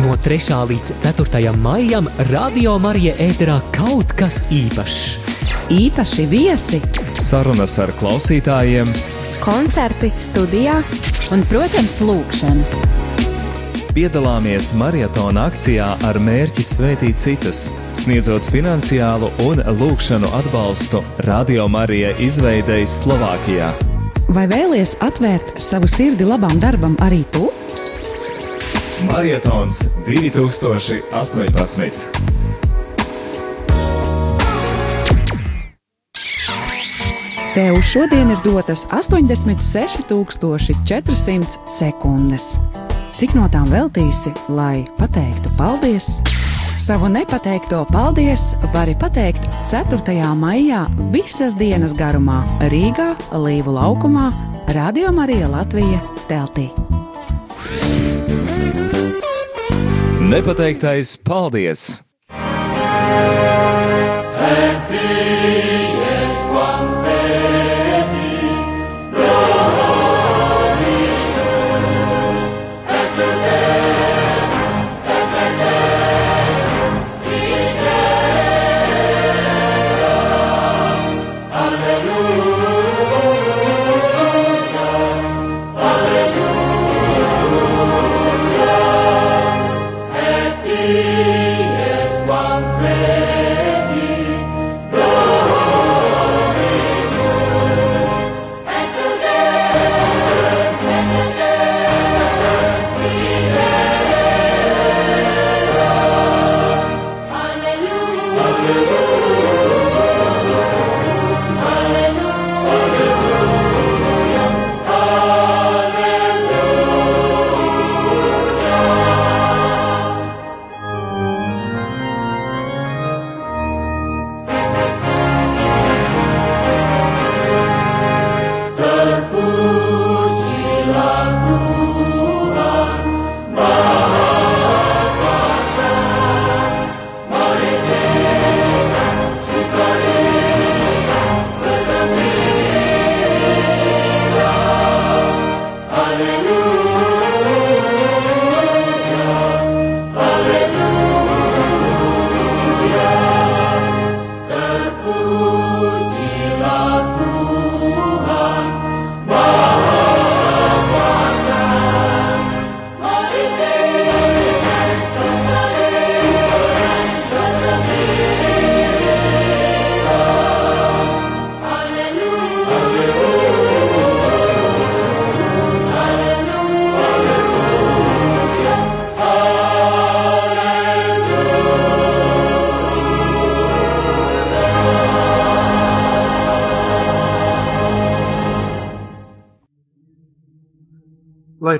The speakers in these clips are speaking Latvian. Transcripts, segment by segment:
No 3. līdz 4. maijam Radio Marija ēterā kaut kas īpašs. Īpaši viesi, Sarunas ar klausītājiem, koncerti studijā un, protams, lūkšana. piedalāmies maratona akcijā ar mērķi svētīt citus, sniedzot finansiālu un lūkšanu atbalstu Radio Marija izveidei Slovākijā. Vai vēlies atvērt savu sirdi labam darbam arī tu? Maratons 2018. Tev šodien ir dotas 86,400 sekundes. Cik no tām veltīsi, lai pateiktu paldies? Savu nepateikto paldies vari pateikt 4. maijā visas dienas garumā Rīgā, Līvu laukumā, Radio Marija Latvija teltī. Nepateiktais paldies!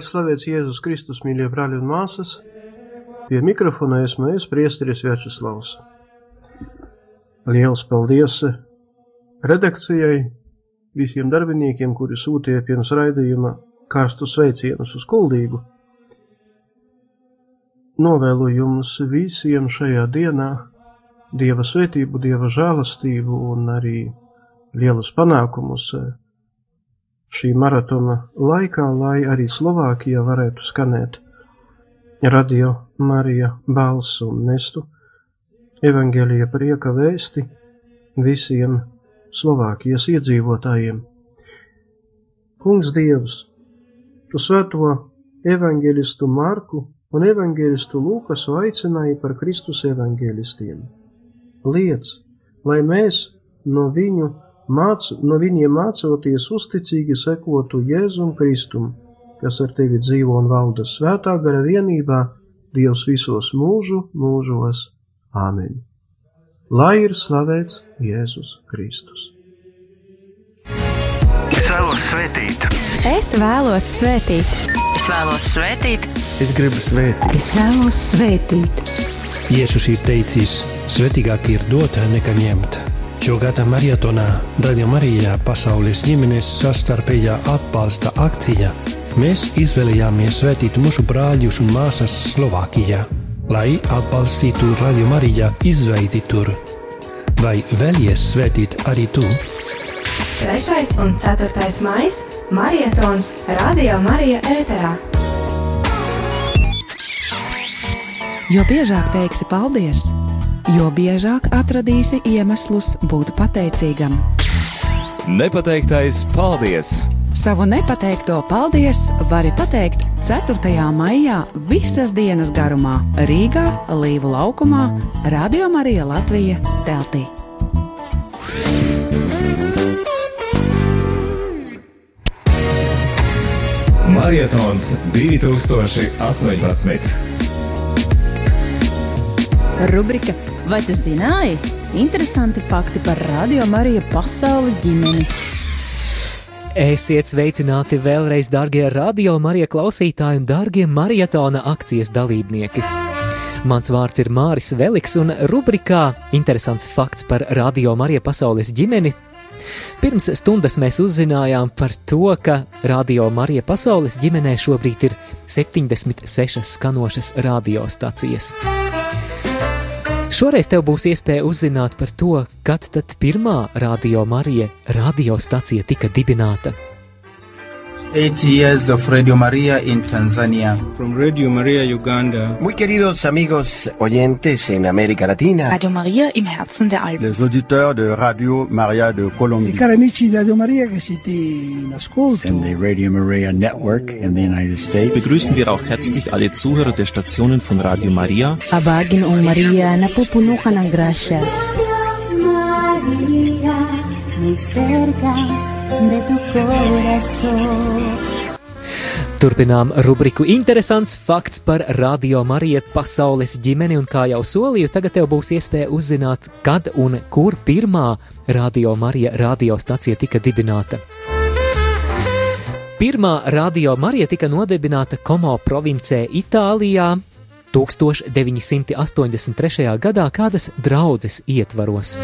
Lai slavēts Jēzus Kristus, mīļie brāļi un māsas, pie mikrofona esmu es, priesteris Večeslavs. Liels paldies redakcijai, visiem darbiniekiem, kuri sūtīja pirms raidījuma karstu sveicienus uz kuldīgu. Novēlu jums visiem šajā dienā Dieva svētību, Dieva žēlastību un arī lielus panākumus šī maratona laikā, lai arī Slovākijā varētu skanēt radio Marija balsu un nestu evaņģēlija prieka vēsti visiem Slovākijas iedzīvotājiem. Kungs Dievs, tu svēto evaņģēlistu Marku un evaņģēlistu Lūkasu aicināja par Kristus evaņģēlistiem. Liec, lai mēs no viņu māc, no viņiem mācoties uzticīgi sekotu Jēzum Kristum, kas ar tevi dzīvo un valda svētā gara vienībā, Dievs visos mūžu mūžos. Āmen! Lai ir slavēts Jēzus Kristus! Es vēlos svētīt, Es vēlos svētīt, Es vēlos svētīt, Es gribu svētīt, es vēlos svētīt. Jēzus ir teicis, svētīgāk ir dot nekā ņemt. Šogad maratonā Radio Marijā pasaules ģimenes sastarpējā atbalsta akcija. Mēs izvēlējāmies svētīt mūsu brāļus un māsas Slovākijā, lai atbalstītu Radio Marijā izveidi tur. Vai vēlies svētīt arī tu? 3. un 4. maija Marietons Radio Marija ēterā. Jo biežāk teiksi paldies, jo biežāk atradīsi iemeslus būt pateicīgam. Nepateiktais paldies! Savu nepateikto paldies vari pateikt 4. maijā visas dienas garumā Rīgā, Līvu laukumā, Radio Marija Latvija teltī. Marietons 2018. Rubrika Vai tu zināji? Interesanti fakti par Radio Mariju pasaules ģimeni. Esiet sveicināti vēlreiz, darbie radio Marija klausītāji un darbie marietona akcijas dalībnieki. Mans vārds ir Māris Veliks, un rubrikā Interesants fakts par Radio Marija pasaules ģimeni. Pirms stundas mēs uzzinājām par to, ka Radio Marija pasaules ģimenē šobrīd ir 76 skanošas radiostacijas. Šoreiz tev būs iespēja uzzināt par to, kad tad pirmā Radio Marija radiostacija tika dibināta. Eight years of Radio Maria in Tanzania. From Radio Maria Uganda. Muy queridos amigos oyentes en América Latina. Radio Maria im Herzen der Alpen. Les auditeurs de Radio Maria de Colombie. I cari amici di Radio Maria che siete in ascolto. In the Radio Maria Network in the United States. Begrüßen wir auch herzlich alle Zuhörer der Stationen von Radio Maria. Abagin o Maria napupuno ka ng grasya. Maria, muy cerca de tu corazón. Turpinām rubriku Interesants fakts par Radio Mariju pasaules ģimeni, un kā jau solīju, tagad tev būs iespēja uzzināt, kad un kur pirmā Radio Marija radiostacija tika dibināta. Pirmā Radio Marija tika nodibināta Komo provincē Itālijā 1983. gadā kādas draudzes ietvaros.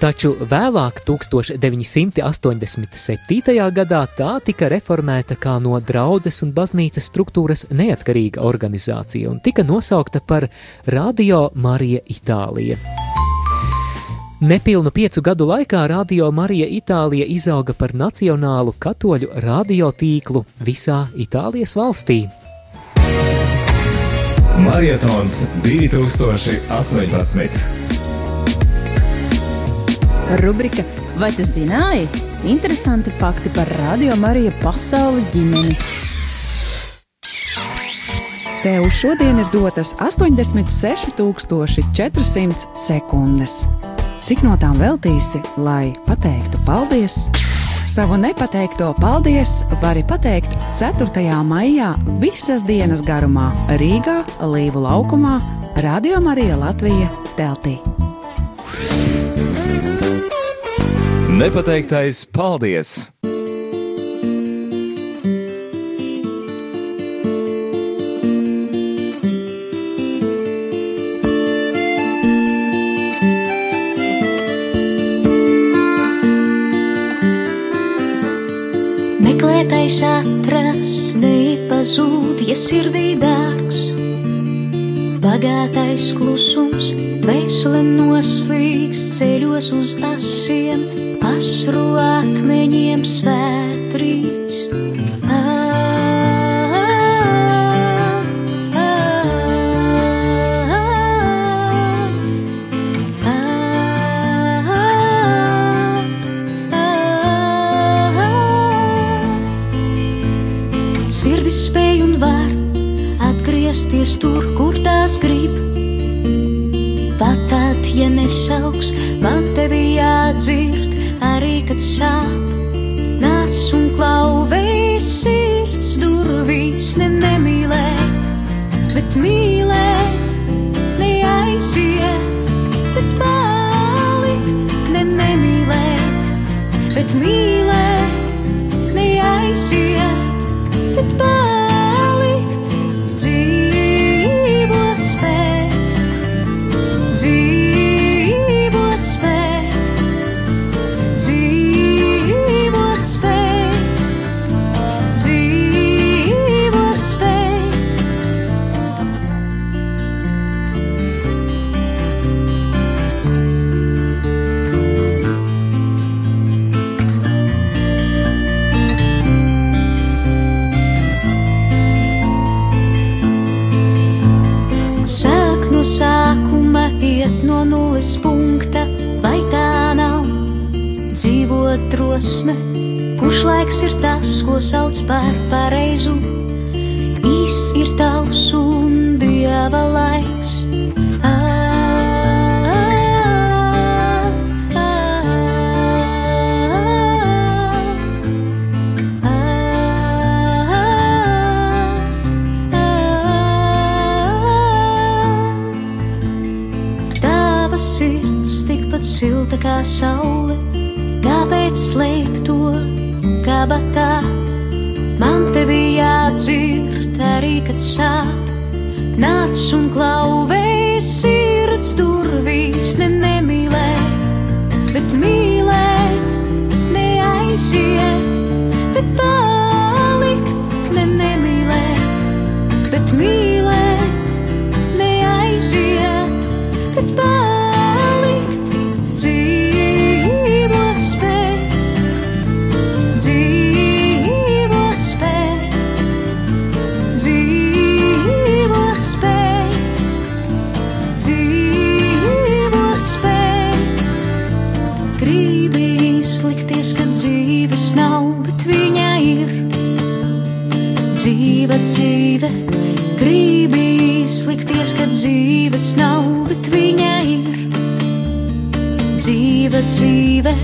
Taču vēlāk, 1987. gadā, tā tika reformēta kā no draudzes un baznīcas struktūras neatkarīga organizācija un tika nosaukta par Radio Marija Itālija. Nepilnu piecu gadu laikā Radio Marija Itālija izauga par nacionālu katoļu radiotīklu visā Itālijas valstī. Marietons 2018. Rubrika Vai tu zināji? Interesanti fakti par Radio Mariju pasaules ģimeni. Tev šodien ir dotas 86,400 sekundes. Cik no tām veltīsi, lai pateiktu paldies? Savu nepateikto paldies vari pateikt 4. maijā visas dienas garumā Rīgā, Līvu laukumā, Radio Marija Latvija teltī. Nepateiktais paldies! Meklētais atrast, nepazūd, ja sirdī dārgs. Bagātais klusums, veseli noslīgs ceļos uz asiem, asru akmeņiem svētrīts. Sirdis spēj un var atgriezties tur, kur tās grib. Pat tad, ja nesauks, man kā saule, kāpēc slēpt to kabatā? Man tevi jādzird arī, kad sāp. Nāc un klauvēs sirds durvīs, ne nemīlēt, bet mīlēt, neaiziet, bet palikt, ne nemīlēt, bet mīlēt, neaiziet, bet palikt, dzīva dzīve. Gribi izlikties, ka dzīves nav, bet viņa ir dzīva dzīve.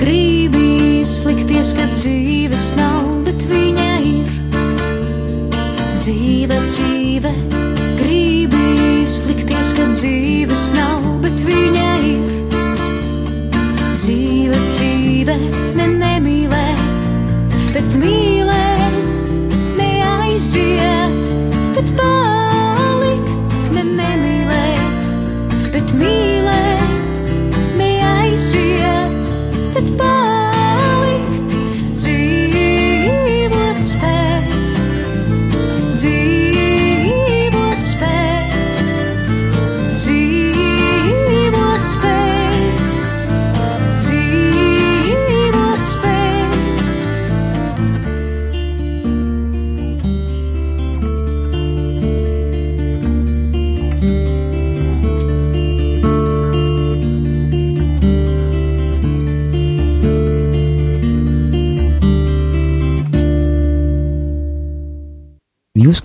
Gribi izlikties, ka dzīves nav, bet viņa ir dzīva dzīve. Gribi izlikties, ka dzīves nav, bet viņa ir dzīva dzīve. Bet palikt, ne nemīlēt, bet mīlēt, neaiziet, bet palikt,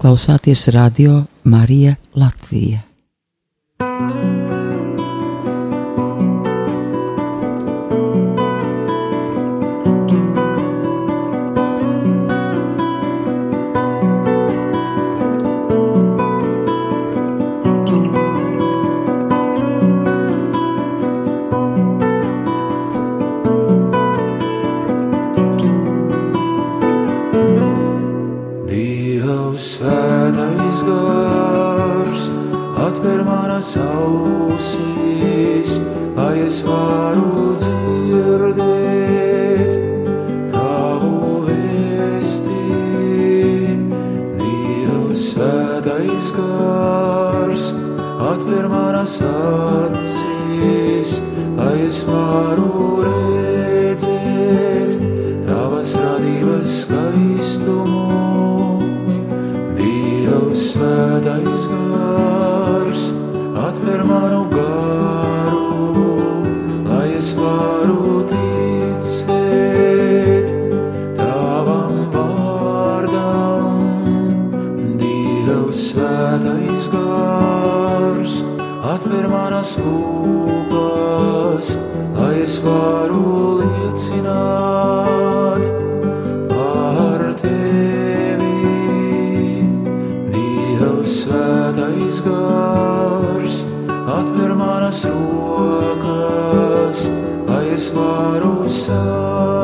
klausāties radio Marija Latvija. Es varu dzirdēt tavu vēsti. Dievs svētais gars, atver manas acīs, lai es varu rokas, lai es varu saņemt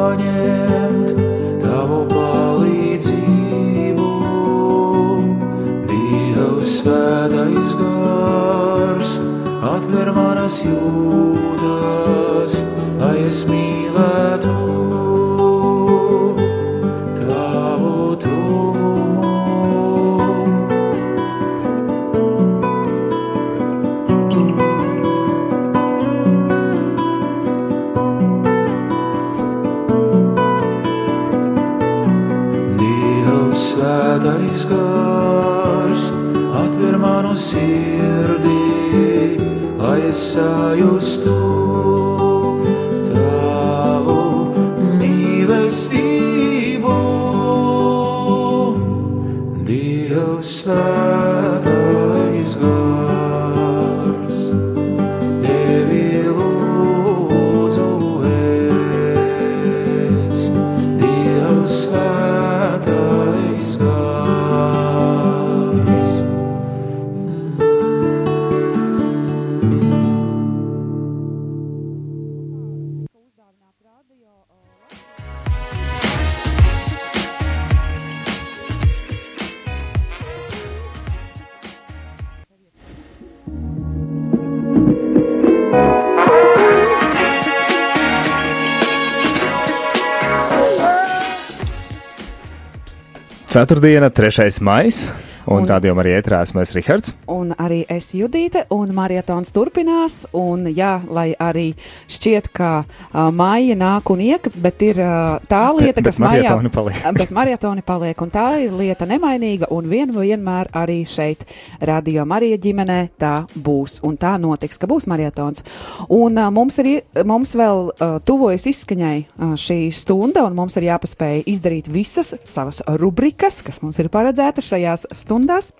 Ceturtdiena, 3. maija, un, un rādījumā arī ētrā esmu es Rihards. Un arī es Judīte, un maratons turpinās. Un, jā, lai arī šķiet, ka uh, maija nāk un iek, bet ir uh, tā lieta, Bet- kas maijā paliek. bet maratoni paliek, un tā ir lieta nemainīga, un vien, vienmēr arī šeit, radio Marija ģimenē, tā būs, un tā notiks, ka būs maratons. Un uh, mums, ir, mums vēl uh, tuvojas izskaņai uh, šī stunda, un mums ir jāpaspēj izdarīt visas savas rubrikas, kas mums ir paredzētas šajās stundās.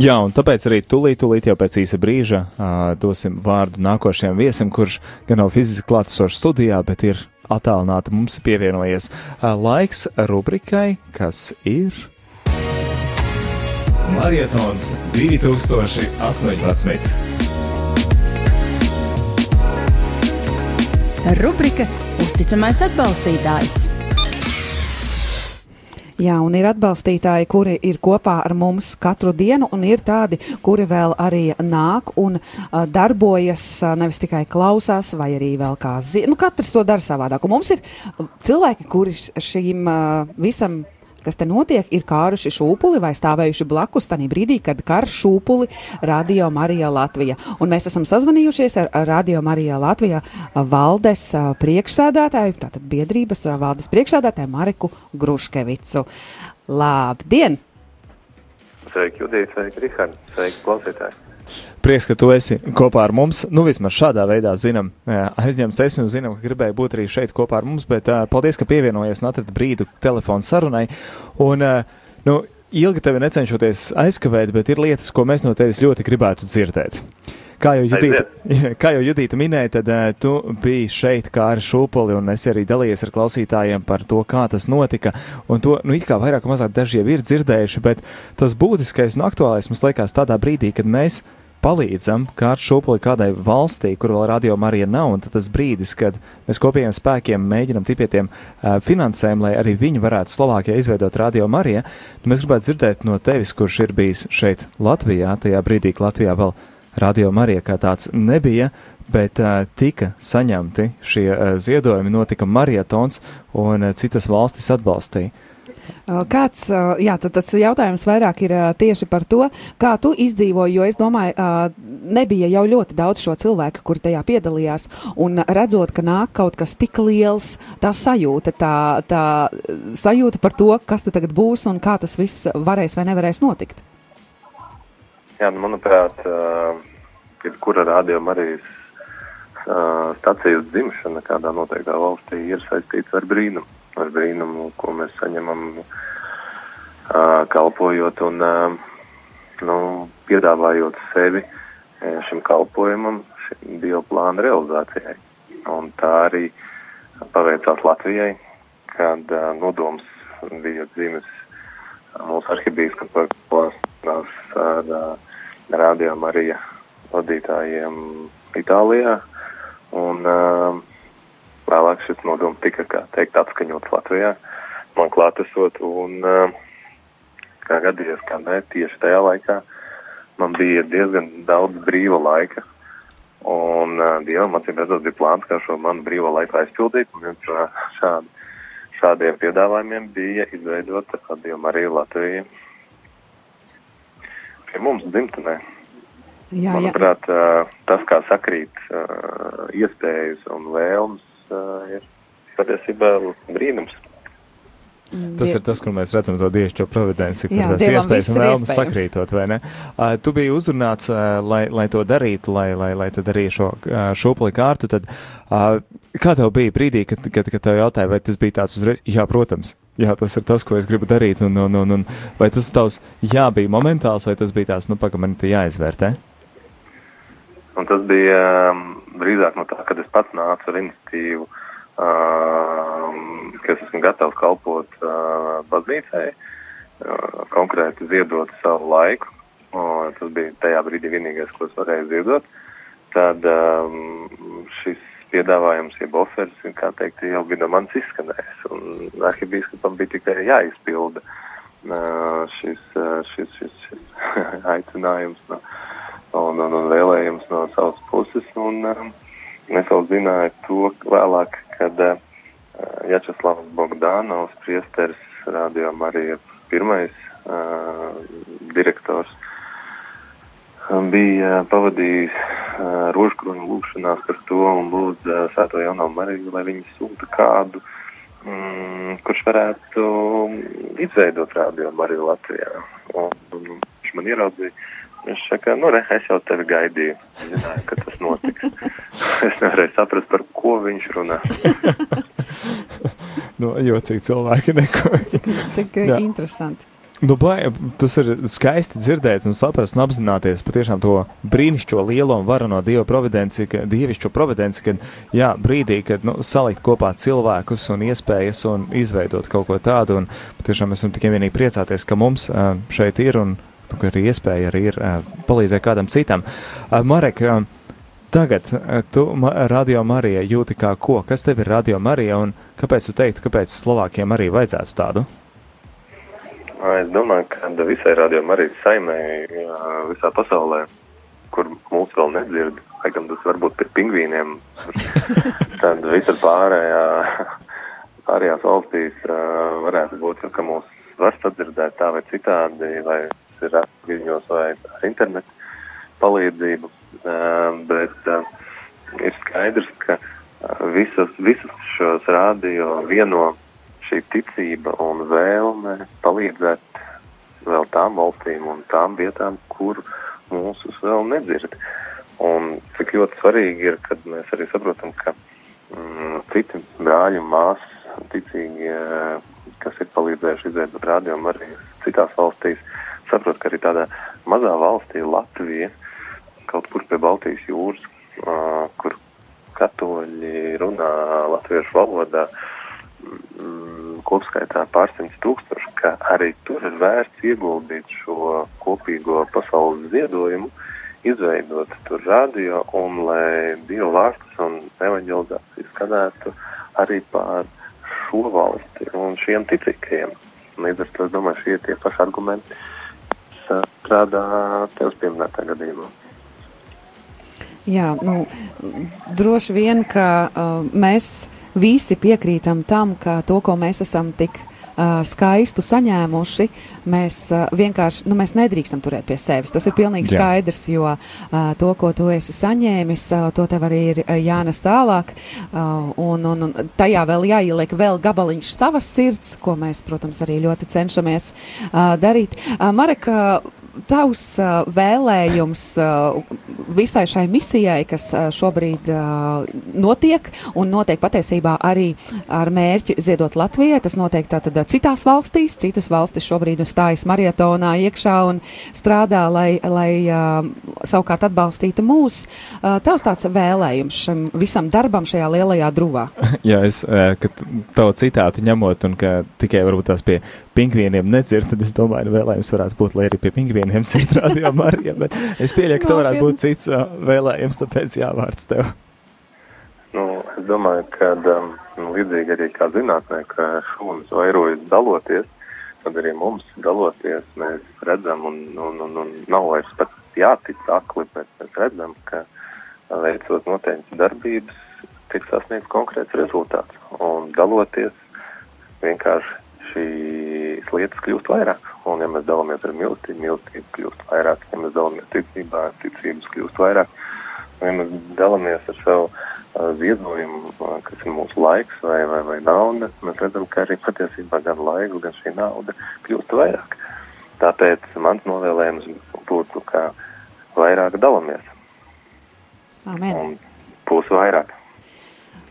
Jā, un tāpēc arī tūlīt, tūlīt jau pēc īsa brīža uh, dosim vārdu nākošajam viesim, kurš gan nav fiziski klātesošs studijā, bet ir attālināti mums pievienojies. Uh, laiks rubrikai, kas ir. Marietons 2018. Rubrika Uzticamais atbalstītājs. Jā, un ir atbalstītāji, kuri ir kopā ar mums katru dienu, un ir tādi, kuri vēl arī nāk un uh, darbojas, uh, nevis tikai klausās, vai arī vēl kā zina. Nu, katrs to dara savādāk. Un mums ir cilvēki, kuri š- šīm uh, visam. Kas te notiek, ir kāruši šūpuli vai stāvējuši blakus tajā brīdī, kad karš šūpuli Radio Marija Latvija. Un mēs esam sazvanījušies ar Radio Marija Latvija valdes ā, priekšsādātāju, tātad biedrības valdes priekšsādātāju Mariku Gruškevicu. Labdien! Sveiki, Judīt, sveiki, Rihard, sveiki, klausītāji. Prieks, ka tu esi kopā ar mums. Nu, vismaz šādā veidā zinām, aizņemts esi un zinām, ka gribēji būt arī šeit kopā ar mums, bet uh, paldies, ka pievienojies un atradi brīdu telefonu sarunai. Un, uh, nu, ilgi tevi necenšoties aizkavēt, bet ir lietas, ko mēs no tevis ļoti gribētu dzirdēt. Kā jau Judita, kā jau Judita minēja, tad uh, tu biji šeit kā ar šūpuli un es arī dalījies ar klausītājiem par to, kā tas notika. Un to, nu, it kā vairāk vai mazāk daži jau ir dzirdējuši, bet tas būtiskais un aktuālais mums liekas tādā brīdī, kad mēs palīdzam kārt šūpuli kādai valstī, kur vēl radio Marija nav, un tas brīdis, kad mēs kopējiem spēkiem mēģinam tikt pie tiem uh, finansēm, lai arī viņi varētu Slovākijā izveidot radio Mariju, nu, mēs gribētu dzirdēt no tevis, kurš ir bijis šeit Latvijā, tajā brīdī, kad Latvijā vēl radio Marija kā tāds nebija, bet uh, tika saņemti šie uh, ziedojumi, notika marietons, un uh, citas valstis atbalstīja. Kāds, jā, tad tas jautājums vairāk ir tieši par to, kā tu izdzīvoji, jo es domāju, nebija jau ļoti daudz šo cilvēku, kuri tajā piedalījās, un redzot, ka nāk kaut kas tik liels, tā sajūta, tā, tā sajūta par to, kas te tagad būs un kā tas viss varēs vai nevarēs notikt. Jā, nu, manuprāt, jebkura rādījuma arī stacijas dzimšana kādā noteiktā valstī ir saistīta ar brīnumu, ar brīnumu, ko mēs saņemam kalpojot un nu, piedāvājot sevi šim kalpojumam, šim bioplāna realizācijai. Un tā arī paveicās Latvijai, kad nodoms bija dzimis mūsu arhibīskapa klāsnās ar uh, Radio Marija vadītājiem Itālijā. Un uh, vēlāk šis nodoms tika, teikt, atskaņots Latvijā, man klātesot. Un uh, kā gadījies, kā ne, tieši tajā laikā man bija diezgan daudz brīva laika. Un uh, Dievam, acīm redzot, bija plāns, kā šo manu brīvo laiku aizpildīt. Un no šādi, šādiem piedāvājumiem bija izveidot Radio Mariju Latviju pie mums dzimtenē. Jā, jā. Manuprāt, uh, tas, kā sakrīt iespējas un vēlmes, ir patiesībā brīnums. Tas ir tas, kur mēs redzam to dievišķo providenci, kur Jā, Dievam iespējas un vēlmes sakrītot, vai ne? Uh, tu biji uzrunāts, uh, lai, lai to darītu, lai, lai, lai tad arī šo uh, šūpuli kārtu, tad uh, kā tev bija brīdī, kad, kad, kad tev jautāja, vai tas bija tāds uzreiz, jā, protams, jā, tas ir tas, ko es gribu darīt, un, un, un, un vai tas tavs jā bija momentāls, vai tas bija tāds, nu, pagaidi, te jāizvērtē? Un tas bija um, drīzāk no tā, kad es pats nācu ar iniciatīvu, um, ka es esmu gatavs kalpot uh, baznīcai, uh, konkrēti ziedot savu laiku. Un tas bija tajā brīdī vienīgais, ko es varēju ziedot. Tad um, šis piedāvājums, jeb ofers, kā teikt, jau manis izskanējis. Un arhibīskapam bija tikai jāizpilda šis, šis, šis, šis aicinājums. No, un, un, un vēlējums no savas puses. Un, es vēl zināju to vēlāk, kad Jačeslavs Bogdanovs, priesteris, rādījām arī pirmais direktors, bija pavadījis rožkroņu lūkšanās par to un lūdz uh, Svēto Jauno Mariju, lai viņi sūta kādu, mm, kurš varētu izveidot rādījumu Mariju Latvijā. Un, un viņš man ieraudzīja. Viņš saka, nu, re, es jau tevi gaidīju. Zināju, ka tas notiks. es nevarēju saprast, par ko viņš runā. nu, jocīgi cilvēki neko. Cik, cik Jā. interesanti. Nu, bai, tas ir skaisti dzirdēt un saprast un apzināties patiešām to brīnišķo lielo un varano dieva providenci, ka, dievišķo providenci, kad, jā, brīdī, kad, nu, salikt kopā cilvēkus un iespējas un izveidot kaut ko tādu, un patiešām mēs varam tikai vienīgi priecāties, ka mums šeit ir un, nu, ka arī iespēja arī ir palīdzēt kādam citam. Marek, Tagad tu Radio Marija jūti kā ko? Kas tev ir Radio Marija un kāpēc tu teiktu, kāpēc Slovākiem arī vajadzētu tādu? Es domāju, ka visai rādījumam arī saimē visā pasaulē, kur mūs vēl nedzird, lai gan tas varbūt pie pingvīniem, tad visur pārējā, pārējās valstīs varētu būt, ka mūs var sadzirdēt tā vai citādi, vai tas ir viļņos vai ar internetu palīdzību, bet ir skaidrs, ka visas, visas šos rādio vieno šī ticība un vēlme palīdzēt vēl tām valstīm un tām vietām, kur mūsus vēl nedzird. Un cik ļoti svarīgi ir, kad mēs arī saprotam, ka mm, citi brāļi un māsas, ticīgi, kas ir palīdzējuši izveidot rādījumu arī citās valstīs, saprot, ka arī tādā mazā valstī Latvija, kaut kur pie Baltijas jūras, uh, kur katoļi runā latviešu valodā, mm, kopskaitā pārsimts tūkstoši, ka arī tur ir vērts ieguldīt šo kopīgo pasaules ziedojumu, izveidot tur radio un lai Dieva vārds un evaņģelizācija skanētu arī pār šo valsti un šiem ticīgajiem. Līdz ar to es domāju, šie ir tie paši argumenti, kas strādā tev pieminētā gadījumā. Jā, nu, droši vien, ka uh, mēs visi piekrītam tam, ka to, ko mēs esam tik uh, skaistu saņēmuši, mēs uh, vienkārši, nu, mēs nedrīkstam turēt pie sevis. Tas ir pilnīgi Jā. skaidrs, jo uh, to, ko tu esi saņēmis, uh, to tev arī ir uh, jānes tālāk, uh, un, un, un tajā vēl jāieliek vēl gabaliņš savas sirds, ko mēs, protams, arī ļoti cenšamies uh, darīt. Uh, Mareka, tavs uh, vēlējums uh, visai šai misijai, kas uh, šobrīd notiek, un notiek patiesībā arī ar mērķi ziedot Latvijai. Tas notiek tātad citās valstīs, citas valstis šobrīd stājas marietonā iekšā un strādā, lai, lai savukārt atbalstītu mūs. Tavs tāds vēlējums šim visam darbam šajā lielajā druvā. Jā, es, kad tavu citātu ņemot, un ka tikai varbūt tās pie pingvīniem nedzird, tad es domāju, ka vēlējums varētu būt, lai arī pie pingvīniem citu rādījumā arī, bet es pieļauju, ka tev varētu būt cits eh, vēlējums, tāpēc jāvārds tev. Nu, es domāju, ka um, līdzīgi arī kā zinātnē, ka šūnas vairojas daloties, tad arī mums daloties mēs redzam, un, un, un, un nav vairs pat jātic akli, bet mēs redzam, ka veicot noteikti darbības, tiek sasniegts konkrēts rezultāts. Un daloties vienkārši šīs lietas kļūst vairāk. Un, ja mēs dalāmies ar mīlestību, mīlestība kļūst vairāk. Ja mēs dalāmies ticībā, ticības kļūst vairāk. ja mēs dalāmies ar savu uh, ziedojumu, uh, kas ir mūsu laiks vai, vai, vai nauda, mēs redzam, ka arī patiesībā gan laiks, gan šī nauda kļūst vairāk. Tāpēc mans novēlējums būtu, ka vairāk dalāmies. Amen. Un būs vairāk.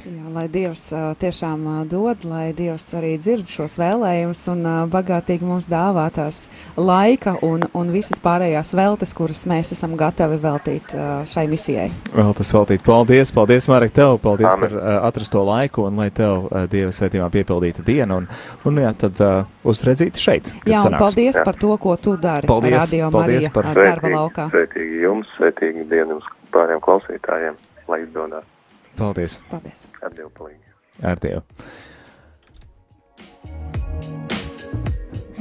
Jā, lai Dievs tiešām dod, lai Dievs arī dzird šos vēlējumus un bagātīgi mums dāvā tās laika un, un visas pārējās veltes, kuras mēs esam gatavi veltīt šai misijai. Vēl tas veltīt. Paldies, paldies, Marek, tev, paldies Amen. par atrasto laiku un lai tev Dieva svētījumā piepildīta diena un, un jā, tad uh, uzredzīt šeit. Jā, un sanāks. paldies Jā. par to, ko tu dari. Paldies, Radio paldies Marija par darba laukā. Svētīgi jums, svētīgi dienu jums pāriem klausītājiem, lai izdodas. Paldies. Paldies. Ar Dievu palīdzību. Ar Dievu.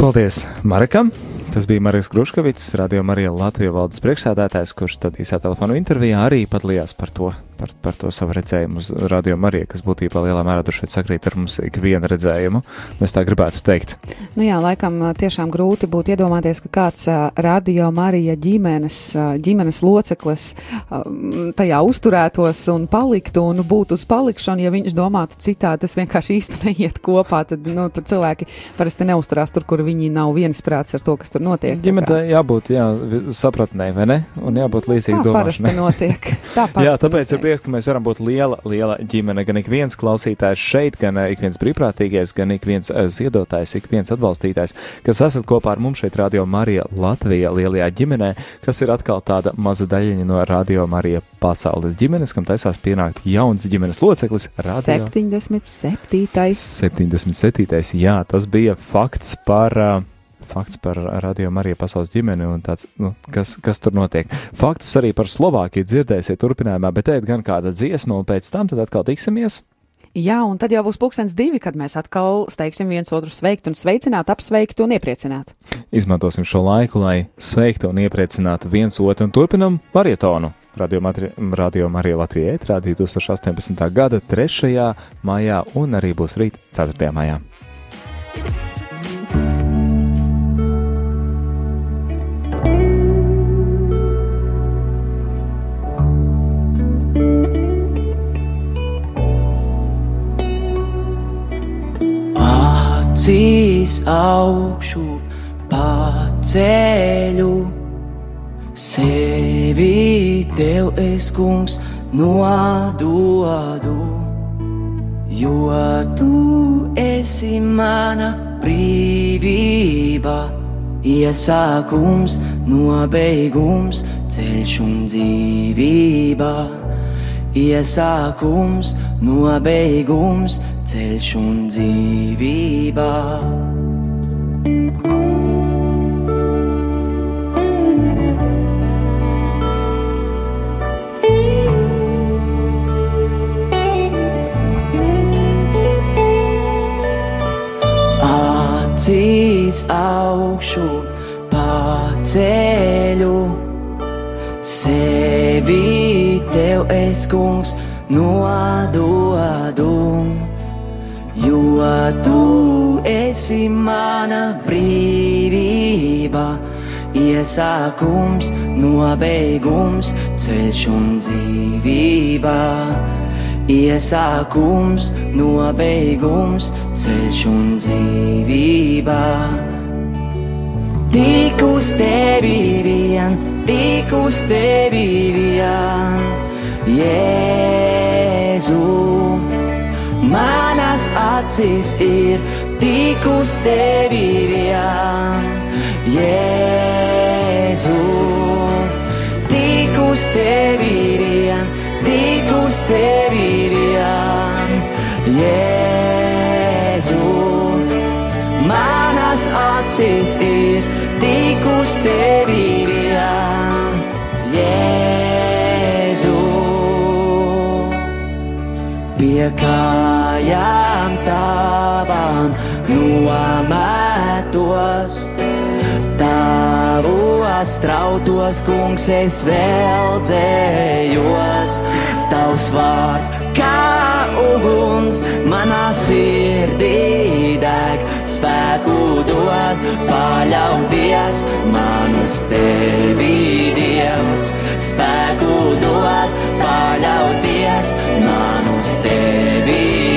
Paldies Marekam! Tas bija Marijas Gruškavits, Radio Marija Latvijas valdes priekšsēdētājs, kurš tad īsā telefonu intervijā arī padalījās par to, par, par to savu redzējumu uz Radio Mariju, kas būtībā lielā mērā tur šeit sakrīt ar mums ikvienu redzējumu. Mēs tā gribētu teikt. Nu jā, laikam tiešām grūti būtu iedomāties, ka kāds radio Marija ģimenes, ģimenes loceklis tajā uzturētos un paliktu un būtu uz palikšanu, ja viņš domātu citādi, tas vienkārši īsti neiet kopā, tad, nu, tur cilvēki parasti neusturās tur, kur viņi nav viensprāts ar to, kas tur notiek. tā kā. Ģimenei jābūt jā, sapratnēji, vai ne? Un jābūt līdzīgi Tā parasti domāšanai. notiek. Tā Jā, tāpēc ir prieks, ka mēs varam būt liela, liela ģimene. Gan ik viens klausītājs šeit, gan eh, ik viens brīvprātīgais, gan ik viens eh, ziedotājs, ik viens atbalstītājs, kas esat kopā ar mums šeit, Radio Marija Latvijā, lielajā ģimenē, kas ir atkal tāda maza daļiņa no Radio Marija pasaules ģimenes, kam taisās pienākt jauns ģimenes loceklis. Radio 77. 77. Jā, tas bija fakts par. Uh, Fakts par Radio Mariju pasaules ģimeni un tāds, nu, kas, kas tur notiek. Faktus arī par Slovākiju dzirdēsiet turpinājumā, bet teikt gan kāda dziesma, un pēc tam tad atkal tiksimies. Jā, un tad jau būs pulkstens divi, kad mēs atkal steigsim viens otru sveikt un sveicināt, apsveikt un iepriecināt. Izmantosim šo laiku, lai sveiktu un iepriecinātu viens otru un turpinam marietonu. Radio, Matri, Radio Marija Latvijā ētrā 2018. gada 3. maijā un arī būs rīt 4. maijā. Acīs augšu paceļu, sevi tev es kungs nododu, jo tu esi mana brīvība. Iesākums, nobeigums, ceļš un dzīvība. Iesākums, nobeigums, ceļš un dzīvība. Acīs augšu paceļu, sevi tev es kungs nododu, jo tu esi mana brīvība. Iesākums, nobeigums, ceļš un dzīvība. Iesākums, nobeigums, ceļš un dzīvība. Tik uz tevi vien, tik uz tevi vien, Jēzu. Manas acis ir tik uz tevi vien, Jēzu. Tik uz tevi vien, tik uz tevi vien, Jēzu. Manas acis ir tik uz tevi vien, Jēzu. Pie kājām tavām nometos, tavos trautos, kungs, es vēl dzējos. Tavs vārds kā uguns manā sirdī deg, spēku dod, paļauties man uz tevi, Dievs. Spēku dod, paļauties man uz tevi.